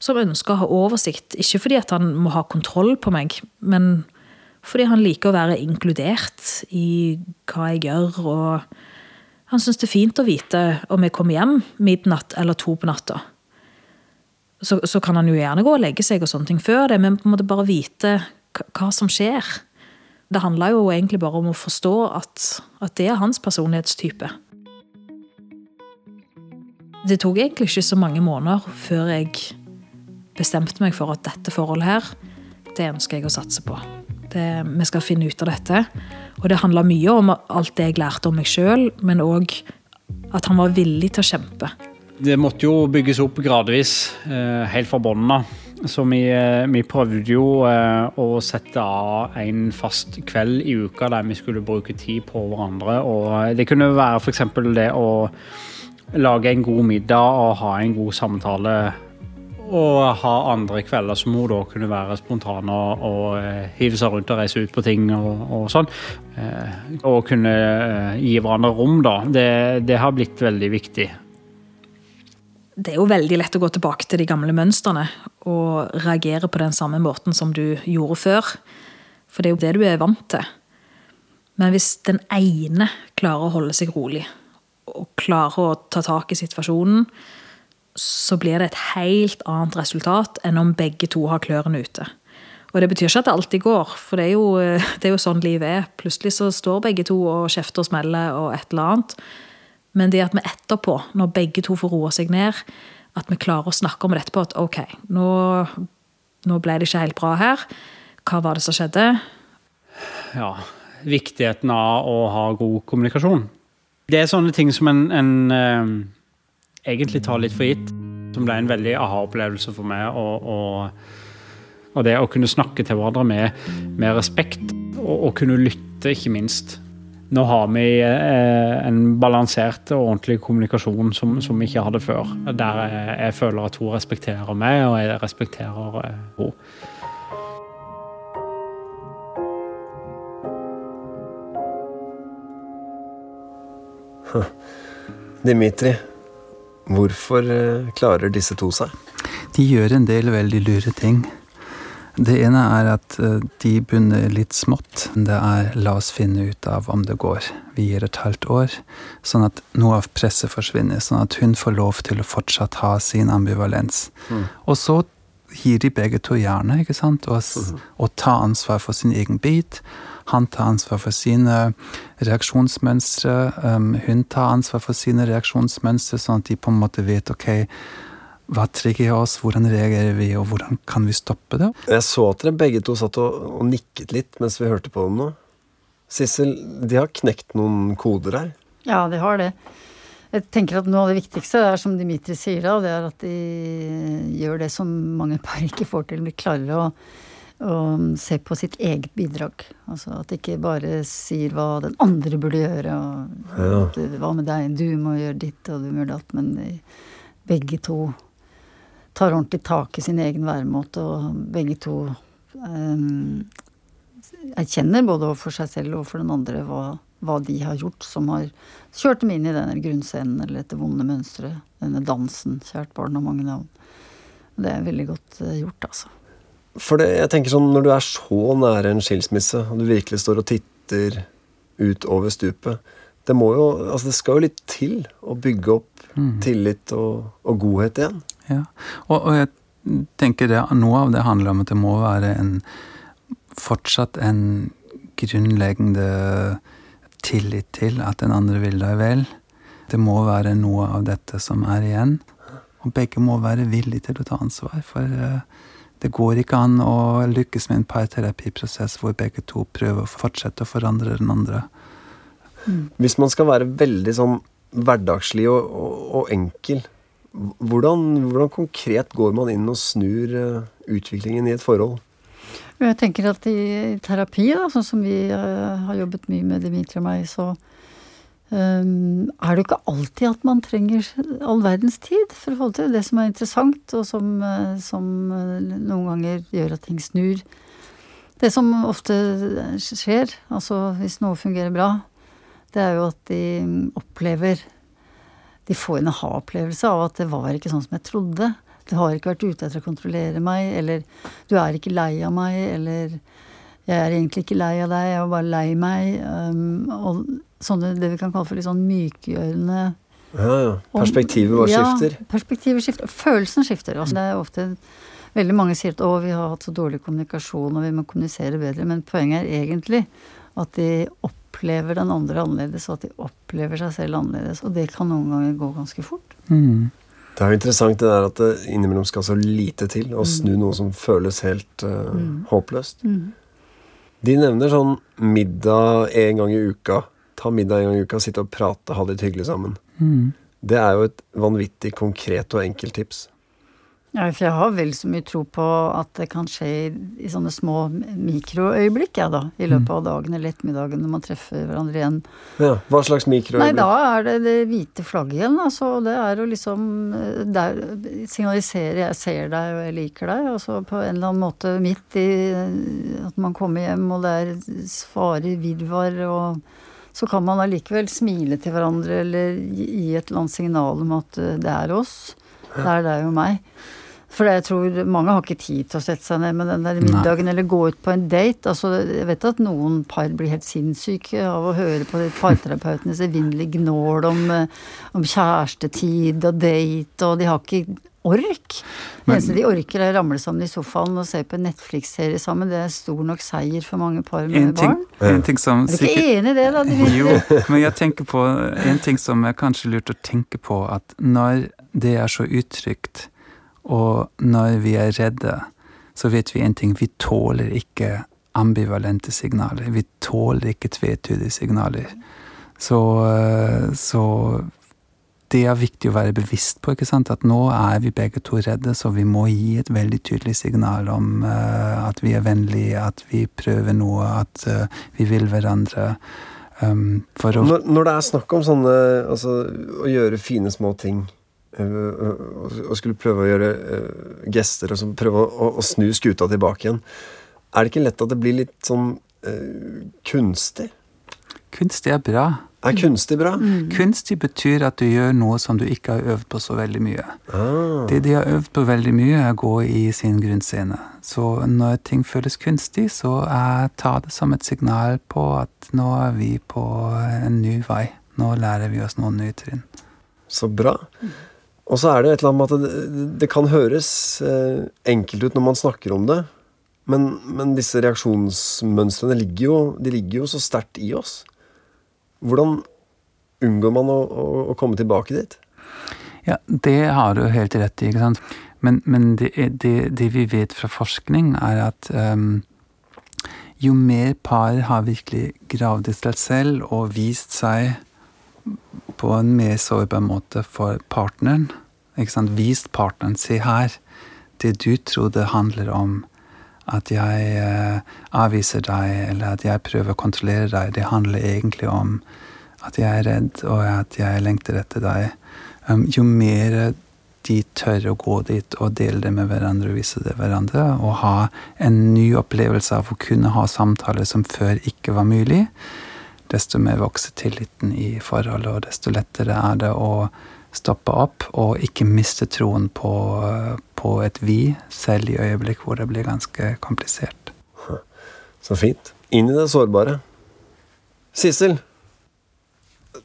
som ønsker å ha oversikt. Ikke fordi han må ha kontroll på meg, men fordi han liker å være inkludert i hva jeg gjør. Og han syns det er fint å vite om jeg kommer hjem midnatt eller to på natta. Så, så kan han jo gjerne gå og legge seg og sånne ting før det, men på en måte bare vite hva, som skjer. Det handla jo egentlig bare om å forstå at, at det er hans personlighetstype. Det tok egentlig ikke så mange måneder før jeg bestemte meg for at dette forholdet her, det ønsker jeg å satse på. Det, vi skal finne ut av dette. Og det handla mye om alt det jeg lærte om meg sjøl, men òg at han var villig til å kjempe. Det måtte jo bygges opp gradvis, eh, helt fra bunnen av. Så vi, eh, vi, prøvde jo eh, å sette av en fast kveld i uka der vi skulle bruke tid på hverandre. Og det kunne være f.eks. det å lage en god middag og ha en god samtale. Og ha andre kvelder som hun da kunne være spontan og, og hive seg rundt og reise ut på ting og, og sånn. Og kunne gi hverandre rom, da. Det, det har blitt veldig viktig det er jo veldig lett å gå tilbake til de gamle mønstrene og reagere på den samme måten som du gjorde før. For det er jo det du er vant til. Men hvis den ene klarer å holde seg rolig og klarer å ta tak i situasjonen, så blir det et helt annet resultat enn om begge to har klørne ute. Og det betyr ikke at det alltid går, for det er jo, det er jo sånn livet er. Plutselig så står begge to og kjefter og smeller og et eller annet. Men det at vi etterpå, når begge to får roe seg ned, at vi klarer å snakke om det etterpå at OK, nå, nå ble det ikke helt bra her. Hva var det som skjedde? Ja, viktigheten av å ha god kommunikasjon. Det er sånne ting som en, en eh, egentlig tar litt for gitt. Som ble en veldig aha-opplevelse for meg. Og, og, og, det å kunne snakke til hverandre med, med respekt, og, og kunne lytte, ikke minst. Nå har vi eh, en balansert og ordentlig kommunikasjon som, som vi ikke hadde før. Der jeg, jeg, føler at hun respekterer meg, og jeg respekterer eh, henne. Dimitri, hvorfor eh, klarer disse to seg? De gjør en del veldig lure ting. Det ene er at eh, de begynner litt smått. Det er la oss finne ut av om det går. Vi gir et halvt år, sånn at noe av presset forsvinner. Sånn at hun får lov til å fortsatt ha sin ambivalens. Mm. Og så gir de begge to jernet, ikke sant, og, mm. og tar ansvar for sin egen bit. Han tar ansvar for sine reaksjonsmønstre. Um, hun tar ansvar for sine reaksjonsmønstre, sånn at de på en måte vet ok, hva trigger oss, hvordan reagerer vi, og hvordan kan vi stoppe det? Jeg så at dere begge to satt og, og nikket litt mens vi hørte på dem nå. Sissel, de har knekt noen koder her? Ja, de har det. Jeg tenker at Noe av det viktigste er som Dimitri sier, da, det er at de gjør det som mange par ikke får til. De klarer å, å se på sitt eget bidrag. Altså At de ikke bare sier hva den andre burde gjøre. Og, ja. Hva med deg? Du må gjøre ditt, og du må gjøre datt. Men de, begge to tar ordentlig tak i sin egen væremåte, og begge to um, erkjenner både for seg selv og for den andre hva, hva, de har gjort som har kjørt dem inn i denne grunnscenen eller dette vonde mønsteret. Denne dansen. Kjært barn og mange navn. Det er veldig godt uh, gjort, altså. For det, jeg tenker sånn, Når du er så nære en skilsmisse, og du virkelig står og titter ut over stupet Det må jo, altså det skal jo litt til å bygge opp mm. tillit og, og godhet igjen. Ja, og, og, jeg tenker det, noe av det handler om at det må være en fortsatt en grunnleggende tillit til at den andre vil deg vel. Det må være noe av dette som er igjen. Og begge må være villige til å ta ansvar. For uh, det går ikke an å lykkes med en parterapiprosess hvor begge to prøver å fortsette å forandre den andre. Mm. Hvis man skal være veldig sånn hverdagslig og, og, og enkel, hvordan, hvordan, konkret går man inn og snur uh, utviklingen i et forhold? Jeg tenker at i terapi, da, sånn som vi uh, har jobbet mye med Dimitri og meg, så um, er det jo ikke alltid at man trenger all verdens tid for å få til det som er interessant, og som, uh, som noen ganger gjør at ting snur. Det som ofte skjer, altså hvis noe fungerer bra, det er jo at de opplever de får en aha-opplevelse av at det var ikke sånn som jeg trodde. Du har ikke vært ute etter å kontrollere meg, eller du er ikke lei av meg, eller jeg er egentlig ikke lei av deg, jeg var bare lei meg. Um, og sånne, det vi kan kalle for litt sånn mykgjørende Ja, ja. Perspektivet skifter. Ja, perspektivet skifter. Følelsen skifter. Altså, det er ofte Veldig mange sier at å, vi har hatt så dårlig kommunikasjon, og vi må kommunisere bedre. Men poenget er egentlig at de opplever den andre annerledes, og at de opplever seg selv annerledes. Og det kan noen ganger gå ganske fort. Mm. Det er jo interessant det der at det innimellom skal så lite til å snu noe som føles helt uh, håpløst. Mm. De nevner sånn middag en gang i uka. Ta middag en gang i uka, sitte og prate, ha det litt hyggelig sammen. Mm. Det er jo et vanvittig konkret og enkelt tips. Ja, for jeg har vel så mye tro på at det kan skje i, i sånne små mikroøyeblikk, jeg, ja, da. I løpet av dagen eller ettermiddagen når man treffer hverandre igjen. Ja, Hva slags mikroøyeblikk? Nei, da er det det hvite flagget igjen. Altså, det er å liksom eh, der, signalisere 'jeg ser deg og jeg liker deg'. Altså på en eller annen måte midt i at man kommer hjem og det er svarer virvar og så kan man allikevel smile til hverandre eller gi et eller annet signal om at eh, det er oss. Det er deg og meg. For jeg tror mange har ikke tid til å sette seg ned med den der middagen eller gå ut på en date. Altså, jeg vet at noen par blir helt sinnssyke av å høre på parterapeutenes evinnelige gnål om, eh, om kjærestetid og date, og de har ikke ork. Det eneste de orker, er å ramle sammen i sofaen og se på en Netflix-serie sammen. Det er stor nok seier for mange par med En ting, barn. en ting som Er du ikke enig i det, da? De Jo, men jeg tenker på en ting som er kanskje lurt å tenke på, at når det er så utrygt, og når vi er redde, så vet vi en ting. Vi tåler ikke ambivalente signaler. Vi tåler ikke tvetydige signaler. Så, eh, så det er viktig å være bevisst på, ikke sant? at nå er vi begge to redde, så vi må gi et veldig tydelig signal om uh, at vi er vennlige, at vi prøver noe, at uh, vi vil hverandre. Um, å Når, når det er snakk om sånne Altså å gjøre fine små ting øh, og skulle prøve å gjøre gester og så prøve å, å, snu skuta tilbake igjen, er det ikke lett at det blir litt sånn kunstig? Kunstig er bra. Er kunstig bra? Kunstig betyr at du gjør noe som du ikke har øvd på så veldig mye. Ah. Det de har øvd på veldig mye, er å gå i sin grunnscene. Så når ting føles kunstig, så er, ta det som et signal på at nå er vi på en ny vei. Nå lærer vi oss noen nye trinn. Så bra. Og så er det et eller annet med at det, det kan høres eh, enkelt ut når man snakker om det, men, men disse reaksjonsmønstrene ligger jo, de ligger jo så sterkt i oss. Hvordan unngår man å, å, å komme tilbake dit? Ja, det har du helt rett i, ikke sant. Men, men det, det, det vi vet fra forskning, er at um, jo mer par har virkelig gravd i seg selv og vist seg på en mer sårbar måte for partneren, ikke sant? vist partneren se her, det du trodde handler om at jeg eh, avviser deg, eller at jeg prøver å kontrollere deg, det handler egentlig om at jeg er redd, og at jeg lengter etter deg. Um, jo mer de tør å gå dit og dele det med hverandre og vise det hverandre, og ha en ny opplevelse av å kunne ha samtaler som før ikke var mulig, desto mer vokser tilliten i forholdet, og desto lettere er det å stoppe opp og ikke miste troen på, på et vi, selv i øyeblikk hvor det blir ganske komplisert. Så fint. Inn i det sårbare. Sissel.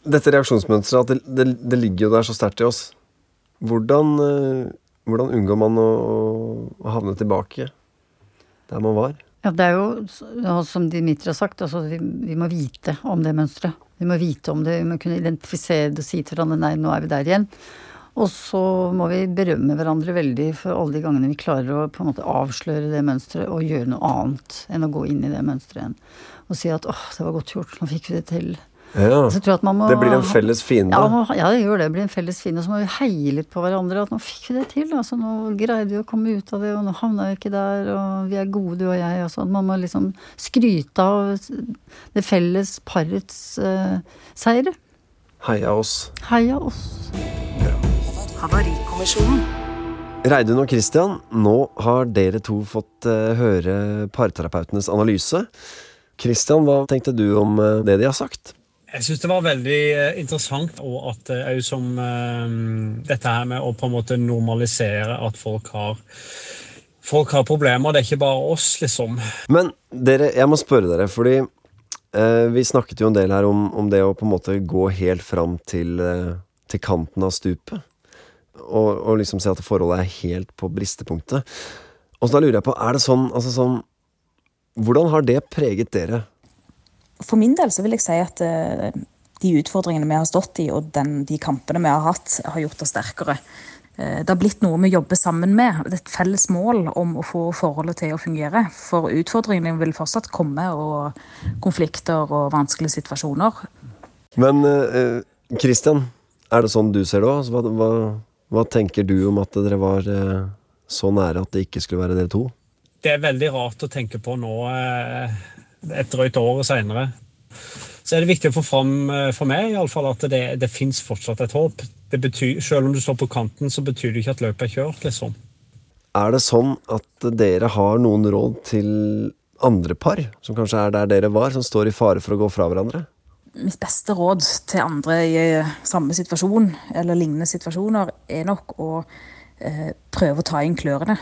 Dette reaksjonsmønsteret, det, det, det ligger jo der så sterkt i oss. Hvordan, eh, hvordan unngår man å, å havne tilbake der man var? Ja, det er jo som Dimitri har sagt, altså vi, vi må vite om det mønsteret. Vi må vite om det, vi må kunne identifisere det og si til hverandre nei, nå er vi der igjen. Og så må vi berømme hverandre veldig for alle de gangene vi klarer å på en måte avsløre det mønsteret og gjøre noe annet enn å gå inn i det mønsteret igjen. Og si at åh, det var godt gjort, nå fikk vi det til. Ja, Så jeg at man må Det blir en felles fiende. Ja, må- ja, det gjør det. Det blir en felles fiende. Og så må vi heie litt på hverandre. At nå fikk vi det til. Altså, nå greide vi å komme ut av det, og nå havna vi ikke der, og vi er gode, du og jeg. Også. At Man må liksom skryte av det felles parets uh, seire. Heia oss. Heia oss. Havarikommisjonen. Reidun og Christian, nå har dere to fått uh, høre parterapeutenes analyse. Christian, hva tenkte du om uh, det de har sagt? Jeg syns det var veldig eh, interessant, og at er jo som eh, dette her med å på en måte normalisere at folk har Folk har problemer, det er ikke bare oss, liksom. Men dere, jeg må spørre dere, fordi eh, vi snakket jo en del her om, om det å på en måte gå helt fram til, eh, til kanten av stupet. Og, og liksom se at forholdet er helt på bristepunktet. Og så da lurer jeg på, er det sånn, altså sånn Hvordan har det preget dere? For min del så vil jeg si at eh, de utfordringene vi har stått i, og den, de kampene vi har hatt, har gjort oss sterkere. Eh, det har blitt noe vi jobber sammen med. Det er et felles mål om å få forholdet til å fungere. For utfordringene vil fortsatt komme, og konflikter og vanskelige situasjoner. Men Kristian, eh, er det sånn du ser det òg? Hva, hva, hva, tenker du om at dere var så nære at det ikke skulle være dere to? Det er veldig rart å tenke på nå, eh, et drøyt år seinere. Så er det viktig å få fram eh, for meg i alle fall, at det, det fins fortsatt et håp. Det betyr, selv om du står på kanten, så betyr det ikke at løpet er kjørt. liksom. Er det sånn at dere har noen råd til andre par, som kanskje er der dere var, som står i fare for å gå fra hverandre? Mitt beste råd til andre i samme situasjon eller lignende situasjoner er nok å eh, prøve å ta inn klørne.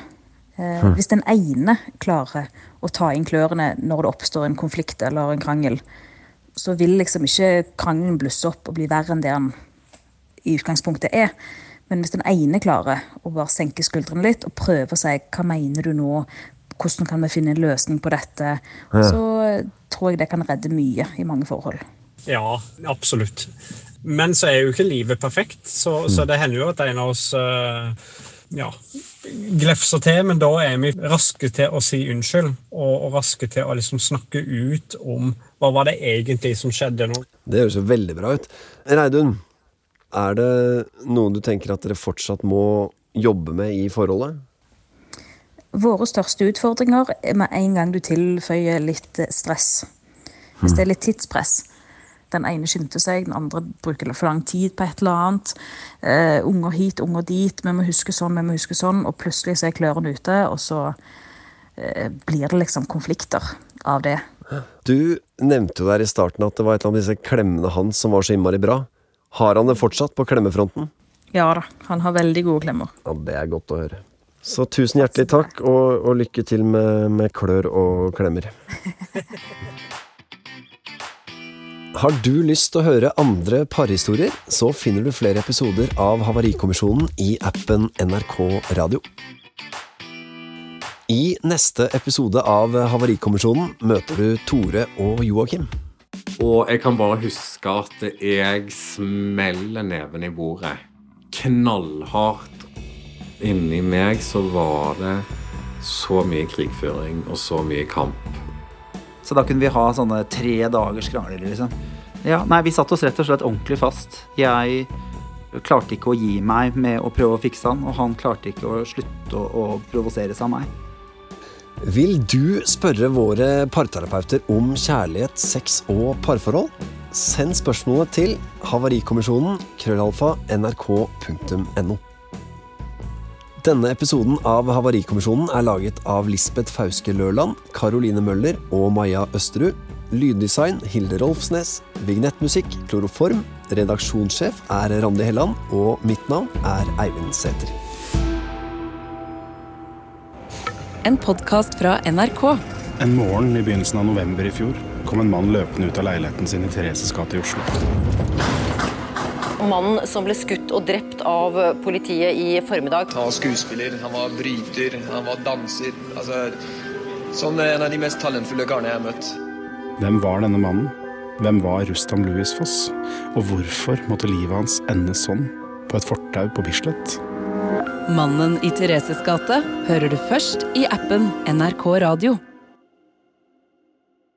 Eh, mm. Hvis den ene klarer å ta inn klørne når det oppstår en konflikt eller en krangel, så vil liksom ikke krangelen blusse opp og bli verre enn det den i utgangspunktet er. Men hvis den ene klarer å bare senke skuldrene litt og prøve å si hva mener du nå, hvordan kan vi finne en løsning på dette, ja. så tror jeg det kan redde mye i mange forhold. Ja, absolutt. Men så er jo ikke livet perfekt, så, så det hender jo at en av oss uh, ja, glefser til, men da er vi raske til å si unnskyld, og, og raske til å liksom snakke ut om hva var det egentlig som skjedde nå? Det høres jo veldig bra ut. Reidun, er det noe du tenker at dere fortsatt må jobbe med i forholdet? Våre største utfordringer er med en gang du tilføyer litt stress. Hvis det er litt tidspress. Den ene skyndte seg, den andre bruker for lang tid på et eller annet. Uh, unger hit, unger dit. Vi må huske sånn, vi må huske sånn. Og plutselig så er klørne ute, og så uh, blir det liksom konflikter av det. Du nevnte jo der i starten at det var et eller annet disse klemmene hans som var så innmari bra. Har han det fortsatt på klemmefronten? Ja da, han har veldig gode klemmer. Ja, Det er godt å høre. Så tusen hjertelig takk, og, og lykke til med, med, klør og klemmer. Har du lyst til å høre andre parhistorier, så finner du flere episoder av Havarikommisjonen i appen NRK Radio. I neste episode av Havarikommisjonen møter du Tore og Joakim. Og jeg kan bare huske at jeg smeller neven i bordet. Knallhardt. Inni meg så var det så mye krigføring og så mye kamp. Så da kunne vi ha sånne tre dagers krangler, liksom. Ja, nei, vi satte oss rett og slett ordentlig fast. Jeg klarte ikke å gi meg med å prøve å fikse han, og han klarte ikke å slutte å, å provosere seg av meg. Vil du spørre våre parterapeuter om kjærlighet, sex og parforhold? Send spørsmålet til havarikommisjonen krøllalfa nrk.no. Denne episoden av Havarikommisjonen er laget av Lisbeth Fauske Løland, Caroline Møller og Maja Østerud. Lyddesign Hilde Rolfsnes. Vignettmusikk Kloroform. Redaksjonssjef er Randi Helland, og mitt navn er Eivind Sæther. en podkast fra NRK. En morgen i begynnelsen av november i fjor kom en mann løpende ut av leiligheten sin i Thereses gate i Oslo. Mannen som ble skutt og drept av politiet i formiddag. Han var skuespiller, han var bryter, han var danser. Altså, sånn en av de mest talentfulle karene jeg har møtt. Hvem var denne mannen? Hvem var Rustam Louis Foss? Og hvorfor måtte livet hans ende sånn, på et fortau på Bislett? Mannen i Thereses gate hører du først i appen NRK Radio.